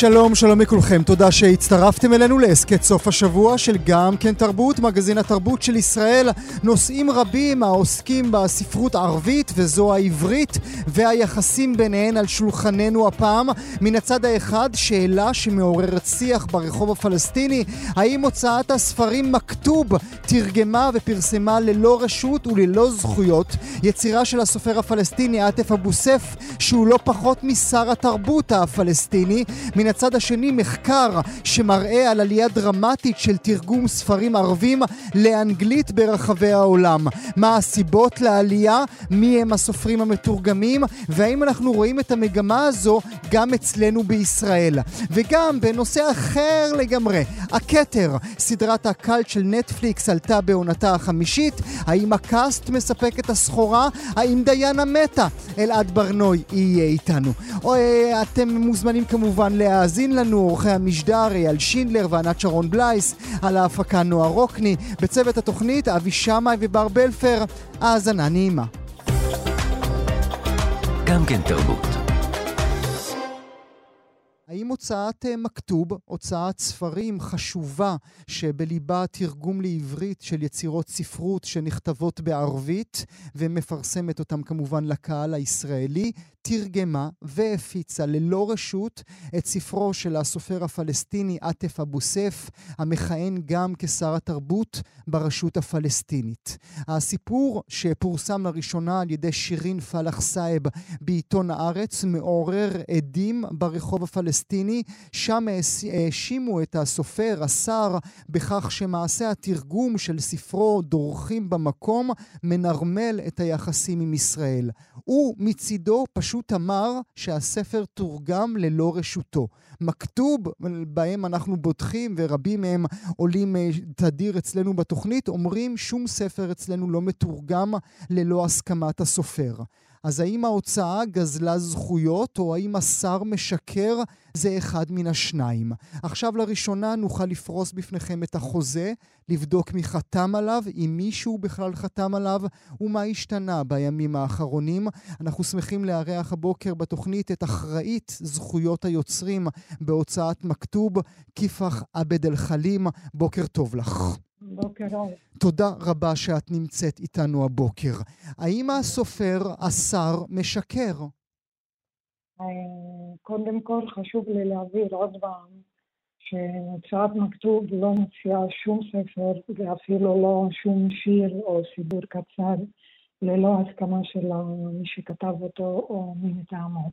שלום, שלום לכולכם, תודה שהצטרפתם אלינו להסכת סוף השבוע של גם כן תרבות, מגזין התרבות של ישראל. נושאים רבים העוסקים בספרות הערבית וזו העברית והיחסים ביניהן על שולחננו הפעם. מן הצד האחד, שאלה שמעוררת שיח ברחוב הפלסטיני, האם הוצאת הספרים מכתוב תרגמה ופרסמה ללא רשות וללא זכויות יצירה של הסופר הפלסטיני עטף אבו סף, שהוא לא פחות משר התרבות הפלסטיני. מן הצד השני מחקר שמראה על עלייה דרמטית של תרגום ספרים ערבים לאנגלית ברחבי העולם. מה הסיבות לעלייה? מי הם הסופרים המתורגמים? והאם אנחנו רואים את המגמה הזו גם אצלנו בישראל? וגם בנושא אחר לגמרי, הכתר, סדרת הקאלט של נטפליקס עלתה בעונתה החמישית. האם הקאסט מספק את הסחורה? האם דיינה מתה? אלעד ברנוי יהיה איתנו. או, אה, אתם מוזמנים כמובן להאזין לנו, עורכי המשדר אייל שינדלר וענת שרון בלייס, על ההפקה נועה רוקני, בצוות התוכנית אבי שמאי ובר בלפר. האזנה נעימה. גם כן תרבות. האם הוצאת אה, מכתוב, הוצאת ספרים חשובה שבליבה תרגום לעברית של יצירות ספרות שנכתבות בערבית ומפרסמת אותם כמובן לקהל הישראלי, תרגמה והפיצה ללא רשות את ספרו של הסופר הפלסטיני עטף אבו סף, המכהן גם כשר התרבות ברשות הפלסטינית. הסיפור שפורסם לראשונה על ידי שירין פלח סאיב בעיתון הארץ מעורר עדים ברחוב הפלסטיני, שם האשימו את הסופר, השר, בכך שמעשה התרגום של ספרו דורכים במקום מנרמל את היחסים עם ישראל. הוא מצידו פשוט פשוט אמר שהספר תורגם ללא רשותו. מכתוב, בהם אנחנו בוטחים, ורבים מהם עולים אה, תדיר אצלנו בתוכנית, אומרים שום ספר אצלנו לא מתורגם ללא הסכמת הסופר. אז האם ההוצאה גזלה זכויות, או האם השר משקר? זה אחד מן השניים. עכשיו לראשונה נוכל לפרוס בפניכם את החוזה, לבדוק מי חתם עליו, אם מישהו בכלל חתם עליו, ומה השתנה בימים האחרונים. אנחנו שמחים לארח הבוקר בתוכנית את אחראית זכויות היוצרים בהוצאת מכתוב, כיפח עבד אל-חלים. בוקר טוב לך. בוקר אור. תודה רבה שאת נמצאת איתנו הבוקר. האם הסופר, השר, משקר? אה, קודם כל חשוב לי להבהיר עוד פעם שהוצאת מכתוב לא מוציאה שום ספר ואפילו לא שום שיר או סידור קצר ללא הסכמה של מי שכתב אותו או מי מטעמו.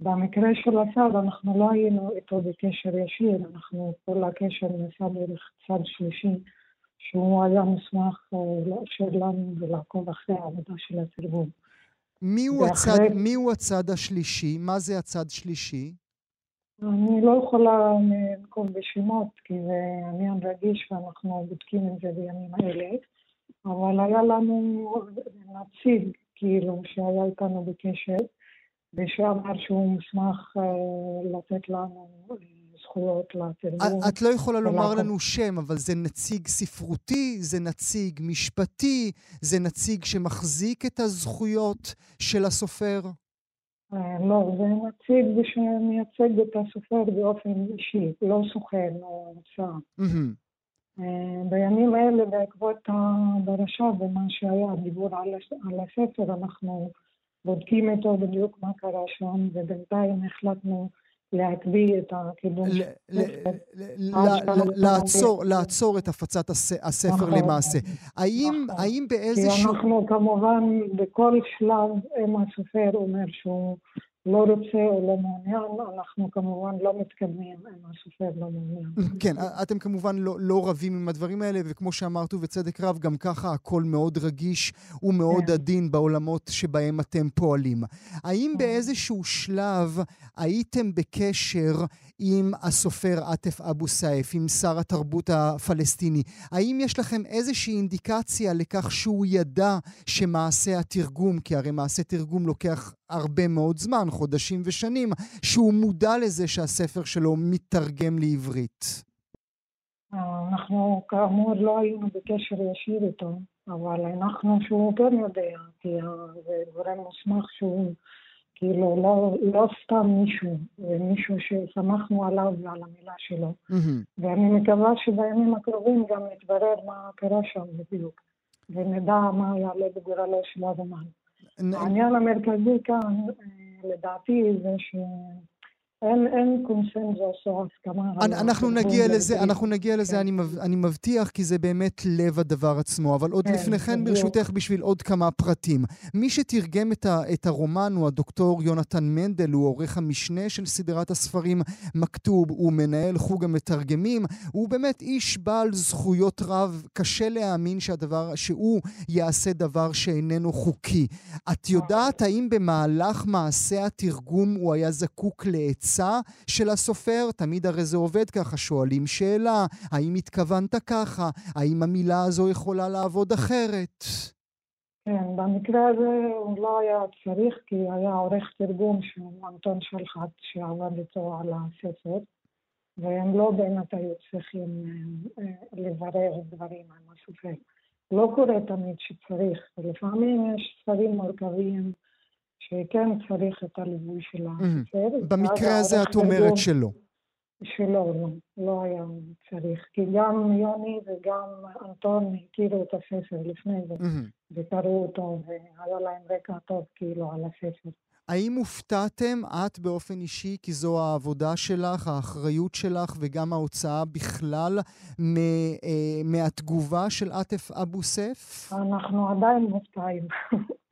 במקרה של השר אנחנו לא היינו איתו בקשר ישיר, אנחנו כל הקשר נעשה דרך צד שלישי שהוא היה מוסמך אה, לאשר לנו ולעקוב אחרי העבודה של התרגום. מי הוא, ואחרי... הצד, מי הוא הצד השלישי? מה זה הצד שלישי? אני לא יכולה לנקוב בשמות, כי זה עניין רגיש ואנחנו בודקים את זה בימים האלה, אבל היה לנו נציג, כאילו, שהיה איתנו בקשר, ושאמר שהוא מוסמך אה, לתת לנו אה, זכויות לתרגום. את לא יכולה לומר לנו שם, אבל זה נציג ספרותי, זה נציג משפטי, זה נציג שמחזיק את הזכויות של הסופר? אה, לא, זה נציג שמייצג את הסופר באופן אישי, לא סוכן או הוצאה. בימים האלה, בעקבות הדרשה ומה שהיה, דיבור על הספר, אנחנו בודקים איתו בדיוק מה קרה שם, ובינתיים החלטנו להקפיא את הקידום. לעצור את הפצת הספר נכון. למעשה. האם נכון. באיזשהו... כי אנחנו כמובן בכל שלב, אם הסופר אומר שהוא... לא רוצה או לא מעוניין, אנחנו כמובן לא מתקדמים אם הסופר לא מעוניין. כן, אתם כמובן לא, לא רבים עם הדברים האלה, וכמו שאמרת, ובצדק רב, גם ככה הכל מאוד רגיש ומאוד כן. עדין בעולמות שבהם אתם פועלים. האם כן. באיזשהו שלב הייתם בקשר עם הסופר עטף אבו סייף, עם שר התרבות הפלסטיני? האם יש לכם איזושהי אינדיקציה לכך שהוא ידע שמעשה התרגום, כי הרי מעשה תרגום לוקח הרבה מאוד זמן, חודשים ושנים, שהוא מודע לזה שהספר שלו מתרגם לעברית. אנחנו כאמור לא היינו בקשר ישיר איתו, אבל הנחנו שהוא כן יודע, כי זה גורם מוסמך שהוא כאילו לא, לא סתם מישהו, זה מישהו שסמכנו עליו ועל המילה שלו. Mm-hmm. ואני מקווה שבימים הקרובים גם נתברר מה קרה שם בדיוק, ונדע מה יעלה בגורלו של אבומן. העניין המרכזי כאן, אה, לדעתי, זה ש... אין, אין קונסנזוס או הסכמה. אנחנו נגיע לזה, אנחנו נגיע לזה, כן. אני, אני מבטיח, כי זה באמת לב הדבר עצמו. אבל עוד כן, לפני כן, ברשותך, בשביל עוד כמה פרטים. מי שתרגם את, ה, את הרומן הוא הדוקטור יונתן מנדל, הוא עורך המשנה של סדרת הספרים מכתוב, הוא מנהל חוג המתרגמים, הוא באמת איש בעל זכויות רב. קשה להאמין שהדבר, שהוא יעשה דבר שאיננו חוקי. את יודעת האם במהלך מעשה התרגום הוא היה זקוק לעצה? התפיסה של הסופר, תמיד הרי זה עובד ככה, שואלים שאלה, האם התכוונת ככה? האם המילה הזו יכולה לעבוד אחרת? כן, במקרה הזה הוא לא היה צריך, כי היה עורך תרגום שהוא אנטון שלחת, שעבד איתו על הספר, והם לא באמת היו צריכים אה, אה, לברר דברים עם הסופר. לא קורה תמיד שצריך, ולפעמים יש ספרים מורכבים שכן צריך את הליווי של הסופר. במקרה הזה את אומרת שלא. שלא, לא, לא היה צריך. כי גם יוני וגם אנטון הכירו את הספר לפני זה, וקראו אותו, והיה להם רקע טוב כאילו על הספר. האם הופתעתם, את באופן אישי, כי זו העבודה שלך, האחריות שלך וגם ההוצאה בכלל, אה, מהתגובה של עטף אבו סף? אנחנו עדיין מופתעים.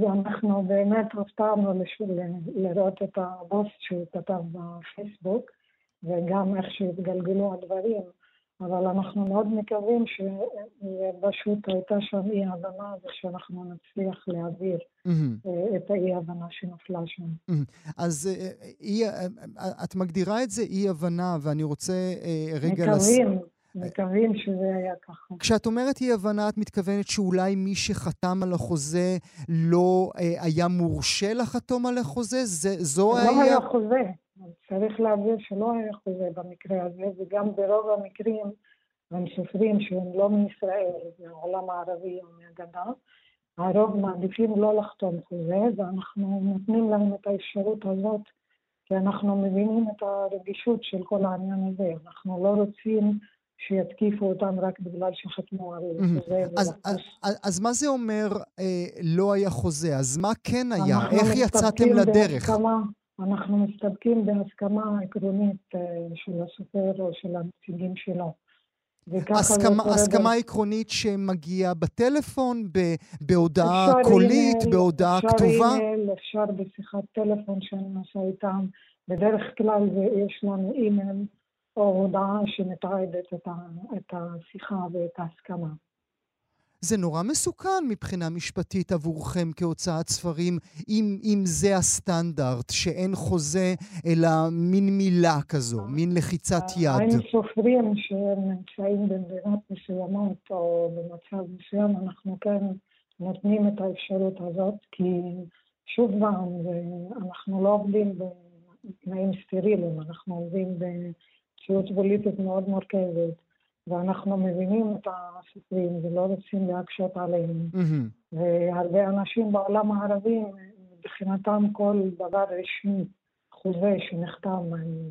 ואנחנו באמת הופתענו לראות את הפוסט שהוא כתב בפייסבוק, וגם איך שהתגלגלו הדברים, אבל אנחנו מאוד מקווים שפשוט הייתה שם אי הבנה ושאנחנו נצליח להעביר mm-hmm. את האי הבנה שנפלה שם. Mm-hmm. אז אה, אי, את מגדירה את זה אי הבנה, ואני רוצה רגע... מקווים. לס... מקווים שזה היה ככה. כשאת אומרת אי הבנה, את מתכוונת שאולי מי שחתם על החוזה לא אה, היה מורשה לחתום על החוזה? זה, זו לא היה... לא היה חוזה. צריך להבין שלא היה חוזה במקרה הזה, וגם ברוב המקרים הם סופרים שהם לא מישראל, מהעולם הערבי או מהגדה. הרוב מעדיפים לא לחתום חוזה, ואנחנו נותנים להם את האפשרות הזאת, כי אנחנו מבינים את הרגישות של כל העניין הזה. אנחנו לא רוצים... שיתקיפו אותם רק בגלל שחתמו על חוזה. אז, מה זה אומר אה, לא היה חוזה? אז מה כן היה? איך יצאתם לדרך? אנחנו מסתפקים בהסכמה עקרונית אה, של הסופר או של הנציגים שלו. הסכמה, הסכמה עקרונית שמגיעה בטלפון, ב, בהודעה קולית, אימייל, בהודעה אפשר כתובה? אפשר אימייל, אפשר בשיחת טלפון שאני עושה איתם. בדרך כלל יש לנו אימייל או הודעה שמתעדת את, את השיחה ואת ההסכמה. זה נורא מסוכן מבחינה משפטית עבורכם כהוצאת ספרים, אם, אם זה הסטנדרט, שאין חוזה, אלא מין מילה כזו, מין לחיצת יד. היינו סופרים שנמצאים במדינות מסוימות או במצב מסוים, אנחנו כן נותנים את האפשרות הזאת, כי שוב פעם, אנחנו לא עובדים בתנאים סטריליים, אנחנו עובדים ב... מציאות פוליטית מאוד מורכבת, ואנחנו מבינים את הסופרים ולא רוצים להקשות עליהם. Mm-hmm. והרבה אנשים בעולם הערבי, מבחינתם כל דבר רשמי, חוזה שנחתם עם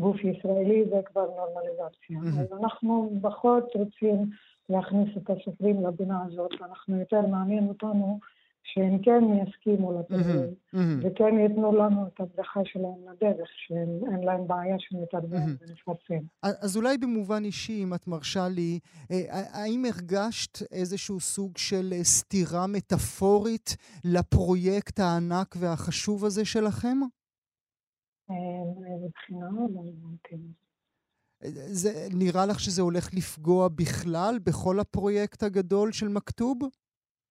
גוף ישראלי, זה כבר נורמליזציה. Mm-hmm. אז אנחנו פחות רוצים להכניס את הסופרים לבינה הזאת, אנחנו יותר מעניין אותנו שהם כן יסכימו mm-hmm. וכן ייתנו לנו את הברכה שלהם לדרך, שאין להם בעיה שנתרגם. ונפרסם. אז אולי במובן אישי, אם את מרשה לי, אה, האם הרגשת איזשהו סוג של אה, סתירה מטאפורית לפרויקט הענק והחשוב הזה שלכם? אה, לא הבנתי. זה, נראה לך שזה הולך לפגוע בכלל בכל הפרויקט הגדול של מכתוב?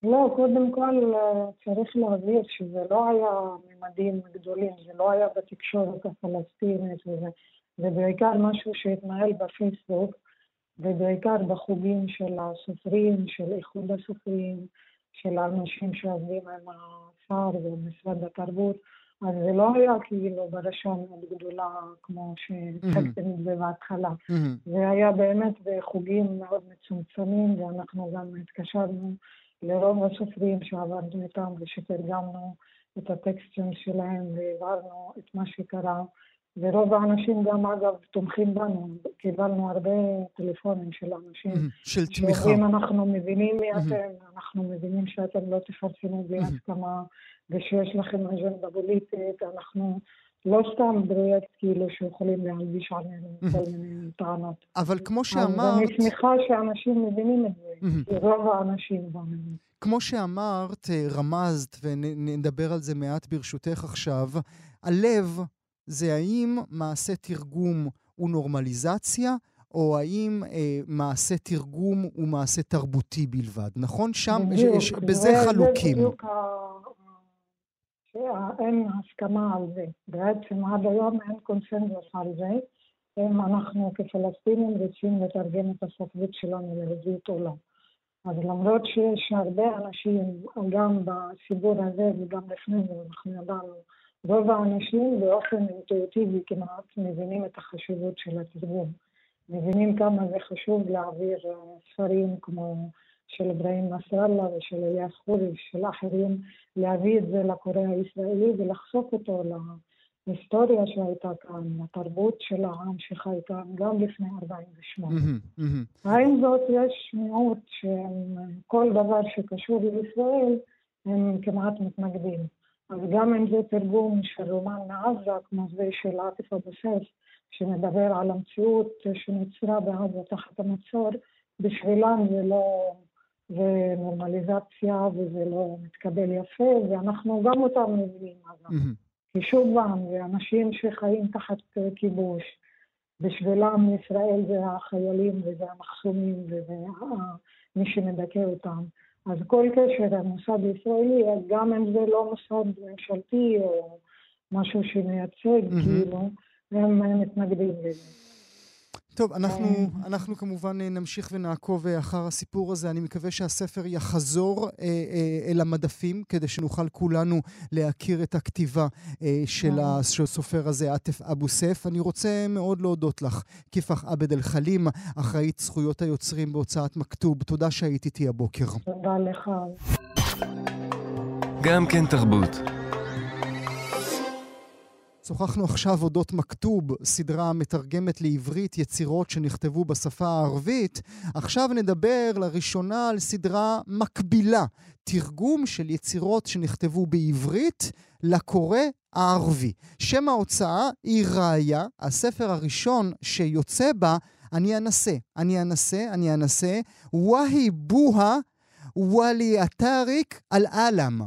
לא, קודם כל אה, צריך להבהיר שזה לא היה ממדים גדולים, זה לא היה בתקשורת הפלסטינית וזה, זה בעיקר משהו שהתנהל בפייסבוק, ובעיקר בחוגים של הסופרים, של איחוד הסופרים, של האנשים שעובדים עם האוצר ומשרד התרבות, אז זה לא היה כאילו ברשם מאוד גדולה כמו שהצגתם את זה בהתחלה. זה היה באמת בחוגים מאוד מצומצמים, ואנחנו גם התקשרנו לרוב הסופרים שעבדנו איתם ושתרגמנו את הטקסטים שלהם והעברנו את מה שקרה. ורוב האנשים גם, אגב, תומכים בנו. קיבלנו הרבה טלפונים של אנשים. של תמיכה. שאומרים, אנחנו מבינים מי. אתם, אנחנו מבינים שאתם לא תפרסמו בלי. הסכמה, ושיש לכם אג'נדה פוליטית, אנחנו לא סתם פרויקט כאילו שיכולים להלביש עלינו כל מיני טענות. אבל כמו אז שאמרת, אני שמחה שאנשים מבינים את זה, רוב האנשים מאמינים. כמו שאמרת, אה, רמזת, ונדבר על זה מעט ברשותך עכשיו, הלב זה האם מעשה תרגום הוא נורמליזציה, או האם אה, מעשה תרגום הוא מעשה תרבותי בלבד, נכון? שם, בדיוק, ש- ש- זה- בזה חלוקים. זה בדיוק שאין הסכמה על זה. בעצם עד היום אין קונסנזוס על זה, אם אנחנו כפלסטינים רוצים לתרגם את הספרות שלנו לעברית או לא. אז למרות שיש הרבה אנשים, גם בציבור הזה וגם לפני זה, אנחנו ידענו, רוב האנשים באופן אינטואיטיבי כמעט מבינים את החשיבות של התרגום. מבינים כמה זה חשוב להעביר אה, ספרים כמו של אברהים נסראללה ושל אליאס חורי ושל אחרים, להביא את זה לקורא הישראלי ולחשוף אותו להיסטוריה שהייתה כאן, לתרבות של העם שחי כאן גם לפני 48. מהמם, מהמם. עם זאת, יש מיעוט שכל דבר שקשור לישראל, הם כמעט מתנגדים. אז גם אם זה תרגום של רומן מעזה, כמו זה של עטיף אבו סייף, שמדבר על המציאות שנוצרה בעזה תחת המצור, בשבילם זה לא, זה נורמליזציה וזה לא מתקבל יפה, ואנחנו גם אותם מבינים. אגב. כי שוב פעם, זה אנשים שחיים תחת אה, כיבוש. בשבילם ישראל זה החיילים וזה המחסומים וזה ה- מי שמדכא אותם. אז כל קשר למוסד ישראלי, גם אם זה לא מוסד ממשלתי או משהו שמייצג, מהמם. כאילו, הם אה, מתנגדים לזה. טוב, אנחנו, אה. אנחנו כמובן אה, נמשיך ונעקוב אה, אחר הסיפור הזה. אני מקווה שהספר יחזור אה, אה, אל המדפים, כדי שנוכל כולנו להכיר את הכתיבה אה, של. הסופר הזה, עטף אבו סייף. אני רוצה מאוד להודות לך, כיפח עבד אל-חלים, אחראית זכויות היוצרים בהוצאת מכתוב. תודה שהיית איתי הבוקר. תודה לך. גם כן תרבות. שוחחנו עכשיו אודות מכתוב, סדרה המתרגמת לעברית יצירות שנכתבו בשפה הערבית. עכשיו נדבר לראשונה על סדרה מקבילה, תרגום של יצירות שנכתבו בעברית לקורא הערבי. שם ההוצאה היא ראיה, הספר הראשון שיוצא בה, אני אנסה, אני אנסה, אני אנסה, והי בוהה וואלי הטאריק על עלם.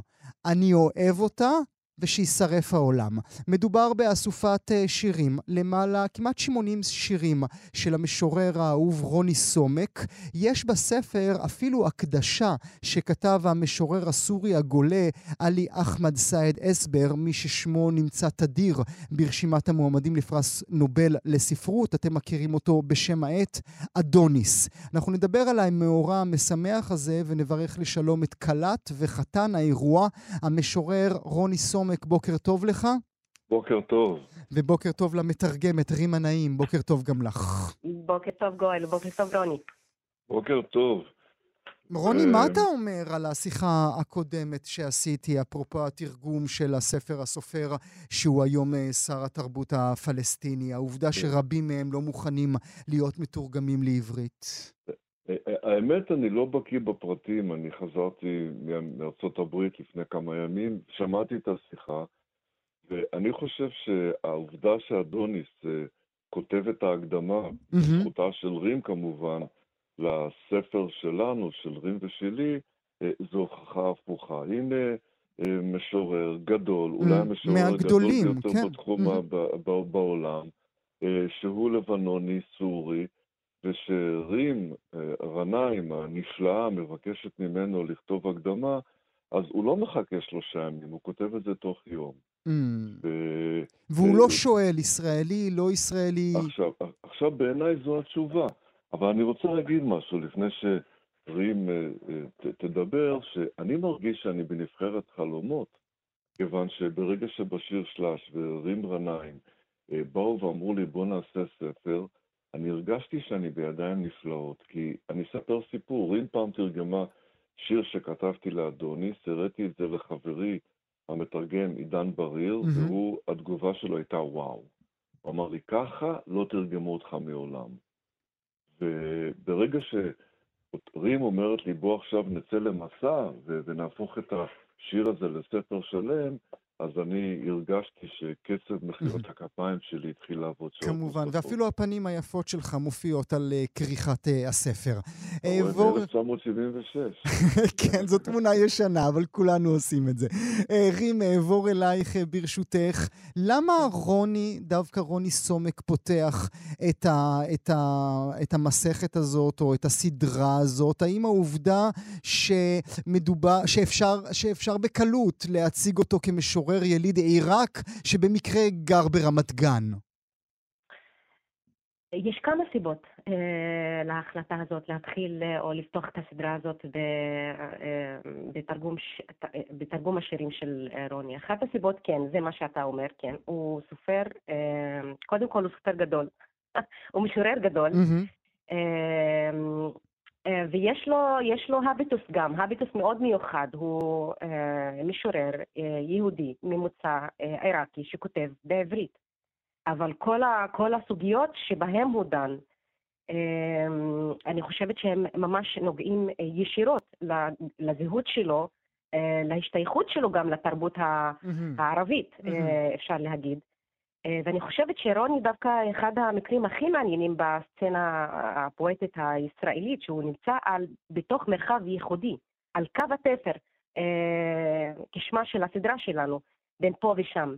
אני אוהב אותה, ושישרף העולם. מדובר באסופת אה, שירים, למעלה כמעט 80 שירים של המשורר האהוב רוני סומק. יש בספר אפילו הקדשה שכתב המשורר הסורי הגולה עלי אחמד סעד אסבר, מי ששמו נמצא תדיר ברשימת המועמדים לפרס נובל לספרות. אתם מכירים אותו בשם העט אדוניס. אנחנו נדבר על המאורע המשמח הזה ונברך לשלום את כלת וחתן האירוע, המשורר רוני סומק. בוקר טוב לך, בוקר טוב. ובוקר טוב למתרגמת רימה נעים, בוקר טוב גם לך. בוקר טוב גואל, בוקר טוב רוני. בוקר טוב. רוני, אה, מה אתה אומר על השיחה הקודמת שעשיתי, אפרופו התרגום של הספר הסופר, שהוא היום אה, שר התרבות הפלסטיני, העובדה שרבים מהם לא מוכנים להיות מתורגמים לעברית? האמת, אני לא בקיא בפרטים, אני חזרתי מארצות הברית לפני כמה ימים, שמעתי את השיחה, ואני חושב שהעובדה שאדוניס אה, כותב את ההקדמה. זכותה של רים כמובן, לספר שלנו, של רים ושלי, אה, זו הוכחה הפוכה. הנה אה, משורר גדול, אולי המשורר הגדול ביותר כן. בתחום ב- ב- בעולם, שהוא לבנוני סורי, ושרים אה, רנאים הנפלאה מבקשת ממנו לכתוב הקדמה, אז הוא לא מחכה שלושה ימים, הוא כותב את זה תוך יום. Mm. ו- והוא אה, לא שואל ישראלי, לא ישראלי. עכשיו, עכשיו בעיניי זו התשובה, אבל אני רוצה להגיד משהו לפני שרים אה, אה, ת- תדבר, שאני מרגיש שאני בנבחרת חלומות. כיוון שברגע שבשיר שלש ורים רנאים אה, באו ואמרו לי, בוא נעשה ספר, אני הרגשתי שאני בידיים נפלאות, כי אני אספר סיפור. רים פעם תרגמה שיר שכתבתי לאדוניס, הראיתי את זה לחברי המתרגם עידן בריר, מהמם. והוא, התגובה שלו הייתה וואו. הוא אמר לי, ככה לא תרגמו אותך מעולם. וברגע שרים אומרת לי, בוא עכשיו נצא למסע ונהפוך את השיר הזה לספר שלם, אז אני הרגשתי שקצב מחיאות הכפיים שלי התחיל לעבוד שעות כמובן, נוספות. ואפילו הפנים היפות שלך מופיעות על אה, כריכת אה, הספר. אה, בור- רואה, 1976. כן, זו תמונה ישנה, אבל כולנו עושים את זה. אה, רים, אעבור אלייך אה, ברשותך. למה רוני, דווקא רוני סומק, פותח את, ה, את, ה, את המסכת הזאת, או את הסדרה הזאת? האם העובדה שמדובר, שאפשר, שאפשר בקלות להציג אותו כמשורר יליד עיראק, שבמקרה גר ברמת גן? יש כמה סיבות אה, להחלטה הזאת להתחיל אה, או לפתוח את הסדרה הזאת ב, אה, בתרגום, ש, אה, בתרגום השירים של אה, רוני. אחת הסיבות, כן, זה מה שאתה אומר, כן. הוא סופר, אה, קודם כל הוא סופר גדול. הוא משורר גדול. אה, אה, ויש לו, יש לו הביטוס גם, הביטוס מאוד מיוחד, הוא אה, משורר אה, יהודי ממוצא אה, עיראקי שכותב בעברית. אבל כל, ה, כל הסוגיות שבהן הוא דן, אה, אני חושבת שהם ממש נוגעים אה, ישירות לזהות שלו, אה, להשתייכות שלו גם לתרבות. הערבית. אה, אפשר להגיד. אה, ואני חושבת שרוני דווקא אחד המקרים הכי מעניינים בסצנה הפואטית הישראלית, שהוא נמצא על, בתוך מרחב ייחודי, על קו התפר, אה, כשמה של הסדרה שלנו, בין פה ושם.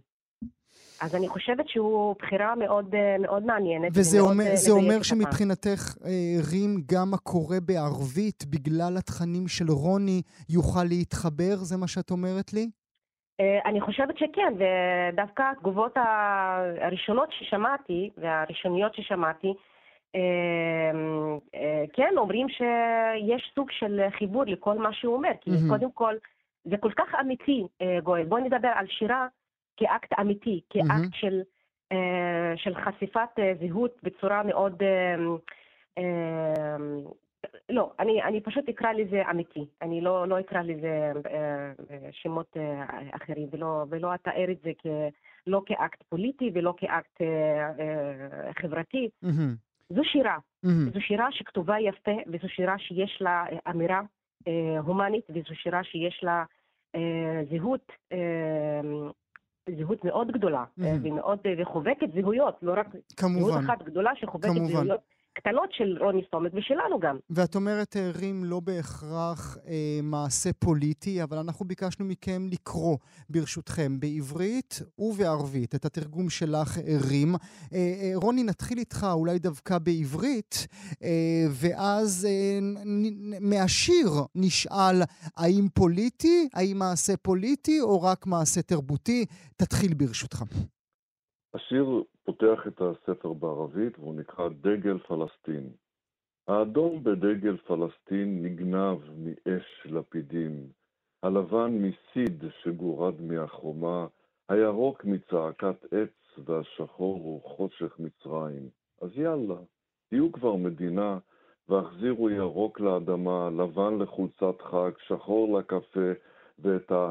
אז אני חושבת שהוא בחירה מאוד, אה, מאוד מעניינת. וזה אומר, זה אומר. שמבחינתך, רים, גם הקורא בערבית, בגלל התכנים של רוני, יוכל להתחבר? זה מה שאת אומרת לי? אה, אני חושבת שכן, ודווקא התגובות הראשונות ששמעתי, והראשוניות ששמעתי, אה, אה, כן, אומרים שיש סוג של חיבור לכל מה שהוא אומר, כי. קודם כל, זה כל כך אמיתי, גואל. בוא נדבר על שירה כאקט אמיתי. כאקט של, של חשיפת זהות בצורה מאוד... לא, אני, אני פשוט אקרא לזה אמיתי. אני לא, לא אקרא לזה אה, אה, שמות אה, אחרים, ולא, ולא אתאר את זה כ, לא כאקט פוליטי ולא כאקט אה, אה, חברתי. מהמם, זו שירה. מהמם. זו שירה שכתובה יפה, וזו שירה שיש לה אמירה אה, הומנית, וזו שירה שיש לה אה, זהות, אה, זהות מאוד גדולה, מהמם. ומאוד וחובקת זהויות, לא רק זהות כמובן. אחת גדולה שחובקת כמובן. זהויות קטנות של רוני סומק ושלנו גם. ואת אומרת, אה, רים, לא בהכרח אה, מעשה פוליטי, אבל אנחנו ביקשנו מכם לקרוא, ברשותכם, בעברית ובערבית, את התרגום שלך, אה, רים. אה, אה, רוני, נתחיל איתך אולי דווקא בעברית, אה, ואז אה, נ- נ- מהשיר נשאל האם פוליטי, האם מעשה פוליטי, או רק מעשה תרבותי. תתחיל ברשותך. השיר פותח את הספר בערבית והוא נקרא דגל פלסטין. האדום בדגל פלסטין נגנב מאש לפידים, הלבן מסיד שגורד מהחומה, הירוק מצעקת עץ והשחור הוא חושך מצרים. אז יאללה, תהיו כבר מדינה והחזירו ירוק לאדמה, לבן לחולצת חג, שחור לקפה ואת ה...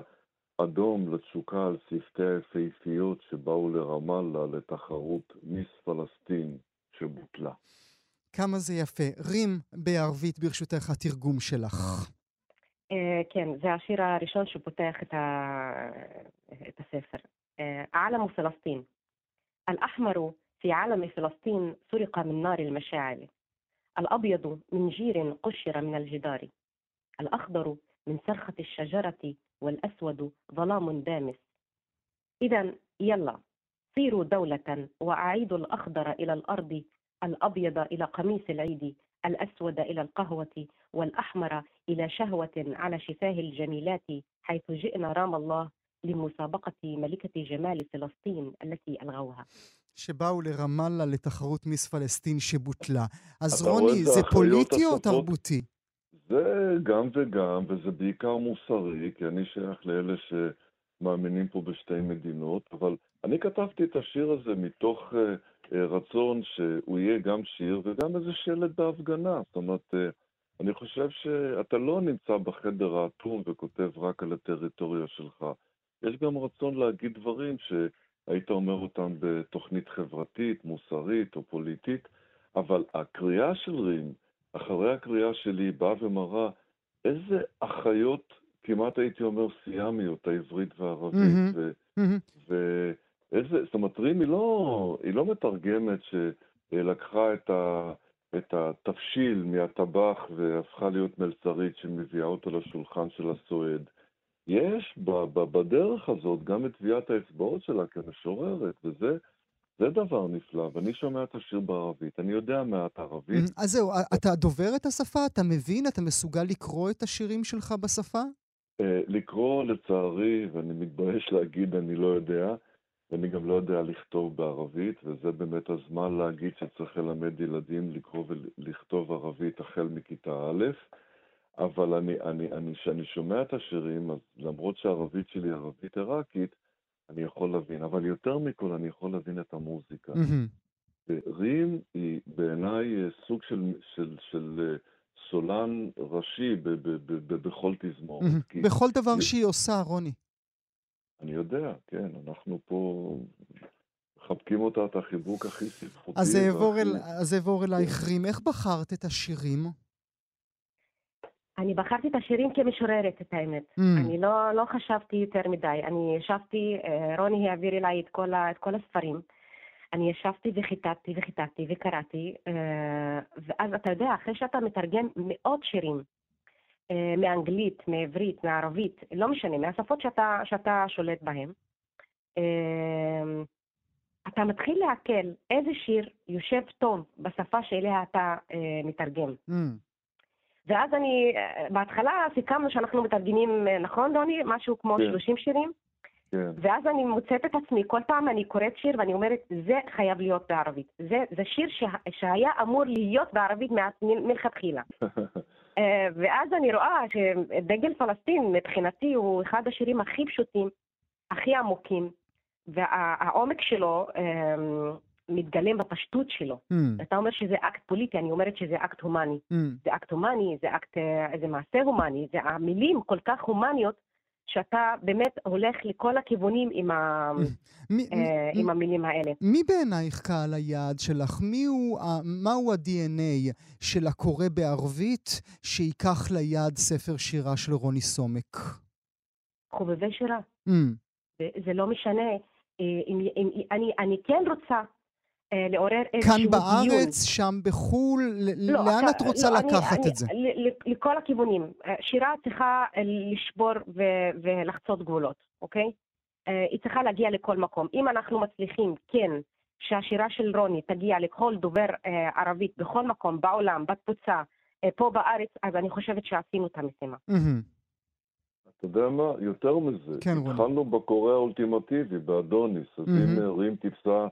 אדום לתשוקה על שפתי היפהפיות שבאו לרמאללה לתחרות מיס פלסטין שבוטלה. כמה זה יפה. רים, בערבית, ברשותך, התרגום שלך. אה, כן, זה השיר הראשון שפותח את, ה... את הספר. אה, عالم فلسطين الأحمر في عالم فلسطين سرق من نار المشاعل الأبيض من جير قشر من الجدار الأخضر من صرخة الشجرة والأسود ظلام دامس إذا يلا صيروا دولة وأعيدوا الأخضر إلى الأرض الأبيض إلى قميص العيد الأسود إلى القهوة والأحمر إلى شهوة على شفاه الجميلات حيث جئنا رام الله لمسابقة ملكة جمال فلسطين التي ألغوها שבאו לרמאללה לתחרות מיס פלסטין שבוטלה. אז אתה רואה רוני, את זה האחריות פוליטי או השוות? תרבותי? זה גם וגם, וזה בעיקר מוסרי, כי אני שייך לאלה מאמינים פה בשתי מדינות, אבל אני כתבתי את השיר הזה מתוך uh, uh, רצון שהוא יהיה גם שיר וגם איזה שלט בהפגנה. זאת אומרת, uh, אני חושב שאתה לא נמצא בחדר האטום וכותב רק על הטריטוריה שלך. יש גם רצון להגיד דברים שהיית אומר אותם בתוכנית חברתית, מוסרית או פוליטית, אבל הקריאה של רים, אחרי הקריאה שלי, באה ומראה איזה אחיות, כמעט הייתי אומר סיאמיות, העברית והערבית, מהמם, ו... מהמם. ואיזה, זאת אומרת, רים היא לא, היא לא מתרגמת שלקחה את, ה, את התבשיל מהטבח והפכה להיות מלצרית שמביאה אותו לשולחן של הסועד. יש ב, ב, בדרך הזאת גם את טביעת האצבעות שלה כמשוררת, וזה זה דבר נפלא. ואני שומע את השיר בערבית, אני יודע מעט ערבית. אז זהו, אתה דובר את השפה? אתה מבין? אתה מסוגל לקרוא את השירים שלך בשפה? אה, לקרוא, לצערי, ואני מתבייש להגיד, אני לא יודע, ואני גם לא יודע לכתוב בערבית, וזה באמת הזמן להגיד שצריך ללמד ילדים לקרוא ולכתוב ערבית החל מכיתה א', אבל אני, אני, אני, כשאני שומע את השירים, אז למרות שהערבית שלי ערבית עיראקית, אני יכול להבין, אבל יותר מכל אני יכול להבין את המוזיקה. מהמם. רים היא בעיניי אה, סוג של, של, של אה, סולן ראשי ב, ב, ב, ב, בכל תזמורת. כי בכל דבר היא- שהיא עושה, רוני. אני יודע, כן, אנחנו פה מחבקים אותה את החיבוק הכי ספרותי. אז אעבור אל- אלייך, רים. איך בחרת את השירים? אני בחרתי את השירים כמשוררת, את האמת. Mm. אני לא, לא חשבתי יותר מדי. אני ישבתי, אה, רוני העביר אליי את כל, ה, את כל הספרים. אני ישבתי וחיטטתי וחיטטתי וקראתי, אה, ואז אתה יודע, אחרי שאתה מתרגם מאות שירים, אה, מאנגלית, מעברית, מערבית, לא משנה, מהשפות שאתה, שאתה שולט בהן, אתה מתחיל לעכל איזה שיר יושב טוב בשפה שאליה אתה מתרגם. מהמם. ואז אני, אה, בהתחלה סיכמנו שאנחנו מתרגמים, אה, נכון רוני? משהו כמו כן. 30 שירים? כן, ואז אני מוצאת את עצמי, כל פעם אני קוראת שיר ואני אומרת, זה חייב להיות בערבית. זה, זה שיר שה, שהיה אמור להיות בערבית מלכתחילה. אה, ואז אני רואה שדגל פלסטין מבחינתי הוא אחד השירים הכי פשוטים, הכי עמוקים, והעומק שלו מתגלם בפשטות שלו. מהמם. אתה אומר שזה אקט פוליטי, אני אומרת שזה אקט הומני. מהמם. זה אקט הומני, זה אקט, אה, זה מעשה הומני, זה המילים כל כך הומניות, שאתה באמת הולך לכל הכיוונים עם, ה, מי- אה, מי- עם המילים האלה. מי בעינייך קהל היעד שלך? מי הוא, ה- מהו ה-DNA של הקורא בערבית שייקח ליד ספר שירה של רוני סומק? חובבי שירה. מהמם. זה, לא משנה. אה, אם, אם, אני, אני כן רוצה לעורר איזשהו כאן דיון. בארץ, שם בחו"ל, לא, לאן אתה- את רוצה לא, אני- לקחת אני- את זה? ל- ל- לכל הכיוונים. אה, שירה צריכה אה, לשבור ו- ולחצות גבולות, אוקיי? אה, היא צריכה להגיע לכל מקום. אם אנחנו מצליחים, כן, שהשירה של רוני תגיע לכל דובר אה, ערבית בכל מקום, בעולם, בתפוצה, אה, פה בארץ, אז אני חושבת שעשינו את המשימה. אתה יודע מה? יותר מזה. כן, רוני. התחלנו בקורא האולטימטיבי, באדוניס. אז אם. אה, רים טיפסה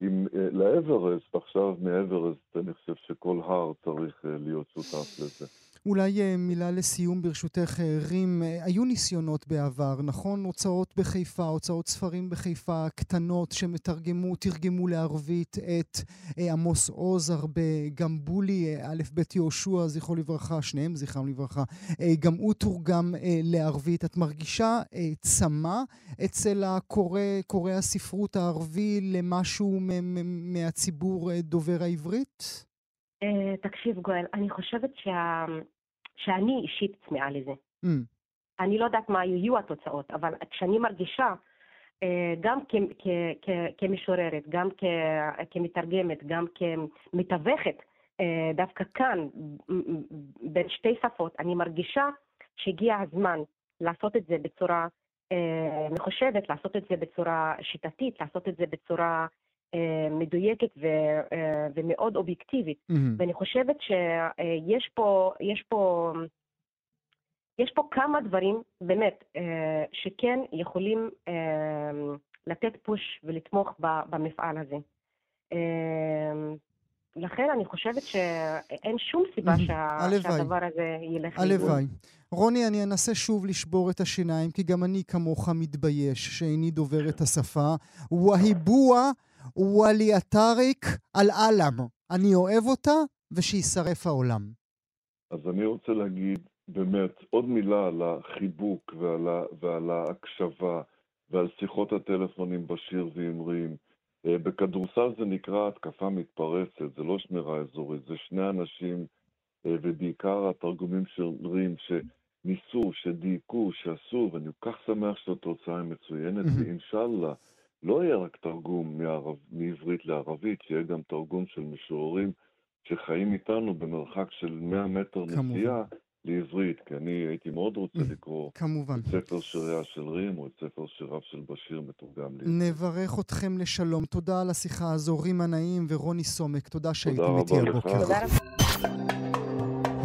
עם, אה, לאברסט, עכשיו מאברסט, אני חושב שכל הר צריך אה, להיות שותף לזה. אולי אה, מילה לסיום ברשותך, אה, רים. אה, היו ניסיונות בעבר, נכון? הוצאות בחיפה, הוצאות ספרים בחיפה קטנות שמתרגמו, תרגמו לערבית את עמוס עוז הרבה, גם בולי, א' ב' יהושע, זכרו לברכה, שניהם זכרם לברכה, גם הוא תורגם לערבית. את מרגישה צמא אצל הקורא, קורא הספרות הערבי למשהו מהציבור דובר העברית? תקשיב, גואל, אני חושבת שה... שאני אישית צמאה לזה. Mm, אני לא יודעת מה יהיו התוצאות, אבל כשאני מרגישה, אה, גם כ- כ- כ- כמשוררת, גם כ- כמתרגמת, גם כמתווכת, אה, דווקא כאן, בין שתי שפות, אני מרגישה שהגיע הזמן לעשות את זה בצורה אה, מחושבת, לעשות את זה בצורה שיטתית, לעשות את זה בצורה מדויקת ו- אה, ומאוד אובייקטיבית. מהמם. ואני חושבת שיש פה, יש פה, יש פה כמה דברים, באמת, אה, שכן יכולים אה, לתת פוש ולתמוך במפעל הזה. אה, לכן אני חושבת שאין שום סיבה. שה... שהדבר הזה ילך לאיבוד. הלוואי. רוני, אני אנסה שוב לשבור את השיניים, כי גם אני כמוך מתבייש שאיני דובר את השפה. והיבוע וואליאטריק על עלם. אני אוהב אותה, ושיישרף העולם. אז אני רוצה להגיד באמת עוד מילה על החיבוק ועל, ה, ועל ההקשבה ועל שיחות הטלפון עם בשיר ועם רים. אה, בכדורסל זה נקרא התקפה מתפרצת, זה לא שמירה אזורית, זה שני אנשים, אה, ובעיקר התרגומים של רים, שניסו, שדייקו, שעשו, ואני כל כך שמח שהתוצאה היא מצוינת. ואינשאללה, לא יהיה רק תרגום מערב, מעברית לערבית, שיהיה גם תרגום של משוררים שחיים איתנו במרחק של 100 מטר. נסיעה לעברית, כי אני הייתי מאוד רוצה Mm. לקרוא כמובן. את ספר שיריה של רים או את ספר שיריו של בשיר מתורגם לעברית. נברך אתכם לשלום. תודה על השיחה הזו, רימה נעים ורוני סומק. תודה שהייתם איתי. הבוקר. תודה רבה.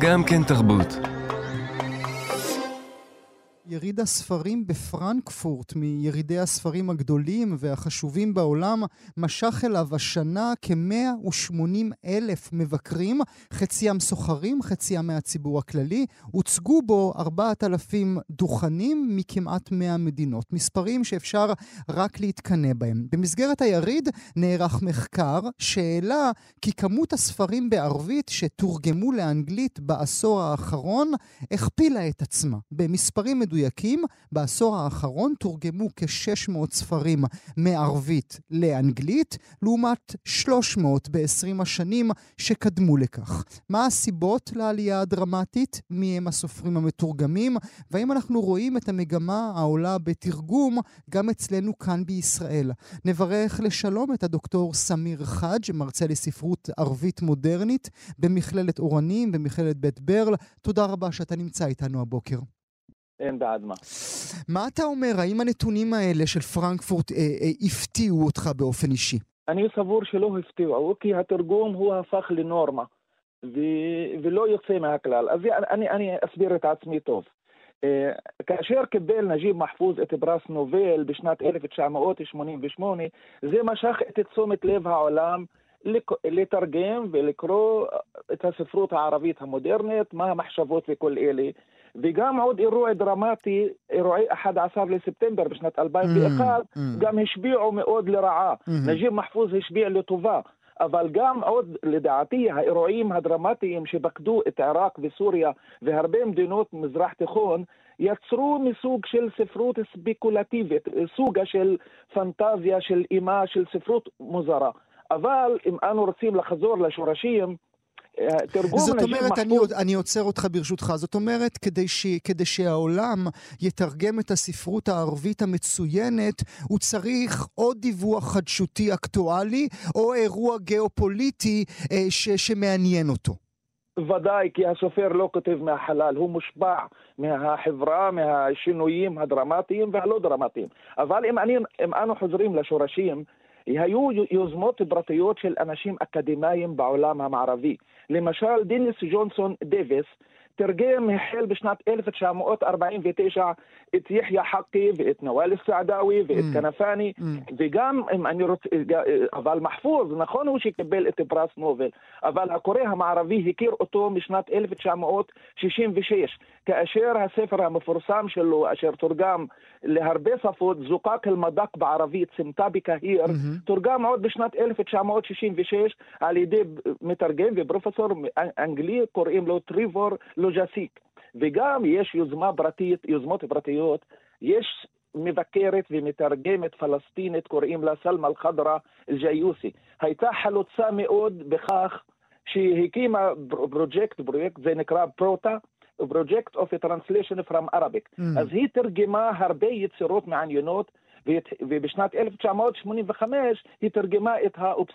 גם כן תרבות. יריד הספרים בפרנקפורט, מירידי הספרים הגדולים והחשובים בעולם, משך אליו השנה כ-180 אלף מבקרים, חציים סוחרים, חציים מהציבור הכללי. הוצגו בו 4,000 דוכנים מכמעט 100 מדינות. מספרים שאפשר רק להתקנא בהם. במסגרת היריד נערך מחקר שהעלה כי כמות הספרים בערבית שתורגמו לאנגלית בעשור האחרון הכפילה את עצמה. במספרים מדויקים, בעשור האחרון תורגמו כ-600 ספרים מערבית לאנגלית, לעומת 300 ב-20 השנים שקדמו לכך. מה הסיבות לעלייה הדרמטית? מי הם הסופרים המתורגמים? והאם אנחנו רואים את המגמה העולה בתרגום גם אצלנו כאן בישראל? נברך לשלום את הדוקטור סמיר חאג', מרצה לספרות ערבית מודרנית במכללת אורנים, במכללת בית ברל. תודה רבה שאתה נמצא איתנו הבוקר. אין בעד מה. מה אתה אומר? האם הנתונים האלה של פרנקפורט אה, אה, הפתיעו אותך באופן אישי? אני סבור שלא הפתיעו, כי התרגום הוא הפך לנורמה, ו- ולא יוצא מהכלל. אז אני, אני אסביר את עצמי טוב. אה, כאשר קיבל נג'יב מחפוז את פרס נובל בשנת 1988, זה משך את תשומת לב העולם לתרגם ולקרוא את הספרות הערבית המודרנית, מה המחשבות וכל אלה. וגם עוד אירוע דרמטי, אירועי 11 לספטמבר בשנת 2001, Mm, mm. גם השפיעו מאוד לרעה. Mhm. נג'יב מחפוז השפיע לטובה. אבל גם עוד, לדעתי, האירועים הדרמטיים שפקדו את עיראק וסוריה והרבה מדינות במזרח תיכון, יצרו מסוג של ספרות ספקולטיבית, סוגה של פנטזיה, של אימה, של ספרות מוזרה. אבל אם אנו רוצים לחזור לשורשים, זאת אומרת, אני, מחפוז... אני עוצר אותך ברשותך, זאת אומרת, כדי, ש, כדי שהעולם יתרגם את הספרות הערבית המצוינת, הוא צריך או דיווח חדשותי אקטואלי, או אירוע גיאופוליטי אה, ש, שמעניין אותו. ודאי, כי הסופר לא כותב מהחלל, הוא מושפע מהחברה, מהשינויים הדרמטיים והלא דרמטיים. אבל אם, אני, אם אנו חוזרים לשורשים, היו יוזמות פרטיות של אנשים אקדמאים בעולם המערבי. למשל, דיניס ג'ונסון דייוויס תרגם החל בשנת 1949 את יחיא חקי ואת נואל סעדאווי ואת Mm. כנפאני, Mm. וגם אם אני רוצה, אבל מחפוז, נכון הוא שקיבל את פרס נובל, אבל הקורא המערבי הכיר אותו משנת 1966, כאשר הספר המפורסם שלו, אשר תורגם להרבה שפות, זוקק אל-מדק בערבית, סמטה בקהיר, מהמם. תורגם עוד בשנת 1966 על ידי מתרגם ופרופסור אנגלי, קוראים לו טריבור לוג'סיק. וגם יש יוזמה פרטית, יוזמות פרטיות, יש מבקרת ומתרגמת פלסטינית, קוראים לה סלמה אל-חדרה אל-ג'יוסי. הייתה חלוצה מאוד בכך שהיא הקימה פרויקט, פרויקט זה נקרא פרוטה, Project of a Translation from Arabic. Mm. אז היא תרגמה הרבה יצירות מעניינות, ובשנת 1985 היא תרגמה את האופס,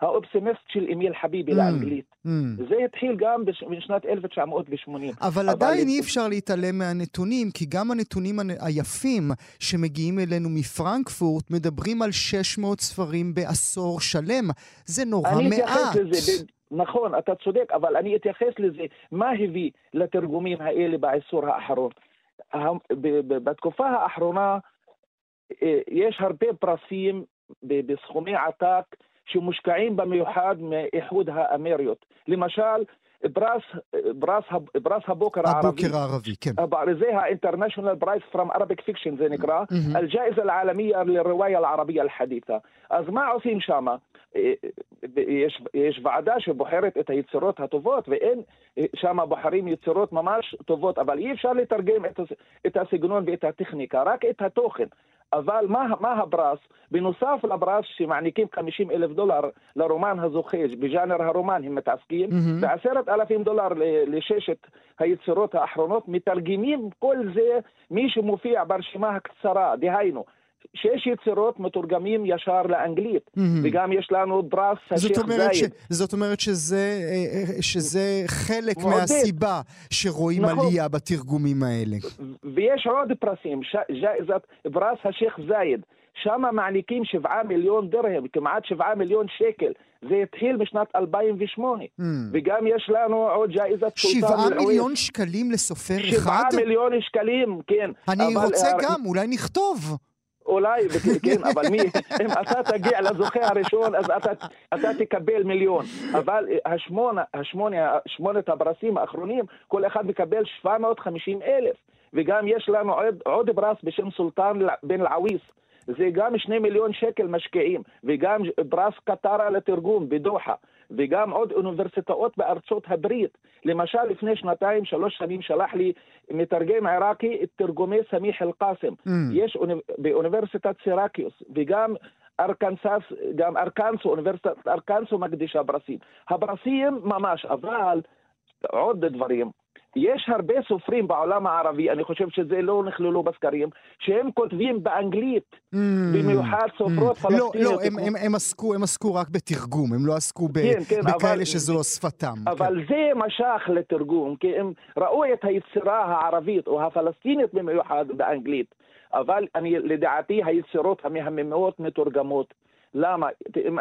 האופסימיסט של אמיל חביבי Mm. לאנגלית. Mm. זה התחיל גם בש- בשנת 1980. אבל אבל עדיין אי אפשר להתעלם מהנתונים, כי גם הנתונים הנ- היפים שמגיעים אלינו מפרנקפורט מדברים על 600 ספרים בעשור שלם. זה נורא אני מעט. אתייחס לזה, נכון, אתה צודק, אבל אני אתייחס לזה. מה הביא לתרגומים האלה בעשור האחרון? בתקופה האחרונה אה, יש הרבה פרסים בסכומי עתק شو مشكعين بميوحاد ما يحودها أميريوت. لمشال براس براسها براسها بوكر عربي بوكر عربي. كم؟ أه، انترناشونال برايس فرام ارابيك فيكشن زي نقراه الجائزة العالمية للرواية العربية الحديثة. אז מה עושים שם? יש, יש ועדה שבוחרת את היצירות הטובות, ואין שם בוחרים יצירות ממש טובות, אבל אי אפשר לתרגם את, את הסגנון ואת הטכניקה, רק את התוכן. אבל מה, מה הפרס? בנוסף לפרס שמעניקים 50 אלף דולר לרומן הזוכה, בז'אנר הרומן הם מתעסקים, מהמם. ועשרת אלפים דולר לששת היצירות האחרונות, מתרגמים כל זה מי שמופיע ברשימה הקצרה, דהיינו, שש יצירות מתורגמים ישר לאנגלית, מהמם. וגם יש לנו פרס זאת השייח' ש, זייד. זאת אומרת שזה, אה, אה, שזה חלק מעודד. מהסיבה שרואים נכון. עלייה בתרגומים האלה. ויש עוד פרסים, ש- ג'איזת פרס השייח' זייד, שם מעניקים שבעה מיליון דרהם, כמעט שבעה מיליון שקל. זה התחיל בשנת 2008. Mm. וגם יש לנו עוד ג'איזת סולטן שבעה אל-עוויס. מיליון שקלים לסופר אחד? שבעה מיליון שקלים, כן. אני רוצה אה, גם, אולי נכתוב. אולי, כן, אבל מי, אם אתה תגיע לזוכה הראשון, אז אתה, אתה תקבל מיליון. אבל אה, השמונה, השמונה, שמונת הפרסים האחרונים, כל אחד מקבל 750 אלף. וגם יש לנו עוד, עוד פרס בשם סולטן בן אל-עוויס. זה גם שני מיליון שקל משקיעים, וגם פרס קטרה לתרגום בדוחה, וגם עוד אוניברסיטאות בארצות הברית. למשל, לפני שנתיים, שלוש שנים, שלח לי מתרגם עיראקי את תרגומי סמיח אל-קאסם. Mm. יש אוניב... באוניברסיטת סירקיוס, וגם ארקנסס, גם ארקנסו, אוניברסיטת ארקנסו מקדישה פרסים. הפרסים ממש, אבל עוד דברים. יש הרבה סופרים בעולם הערבי, אני חושב שזה לא נכללו בסקרים, שהם כותבים באנגלית, Mm. במיוחד סופרות Mm. פלסטיניות. לא, לא, הם, הם, הם, עסקו, הם עסקו רק בתרגום, הם לא עסקו ב, כן, כן, בכאלה אבל- שזו שפתם. כן. אבל זה משך לתרגום, כי הם ראו את היצירה הערבית או הפלסטינית במיוחד באנגלית, אבל אני, לדעתי היצירות המהממות מתורגמות. למה?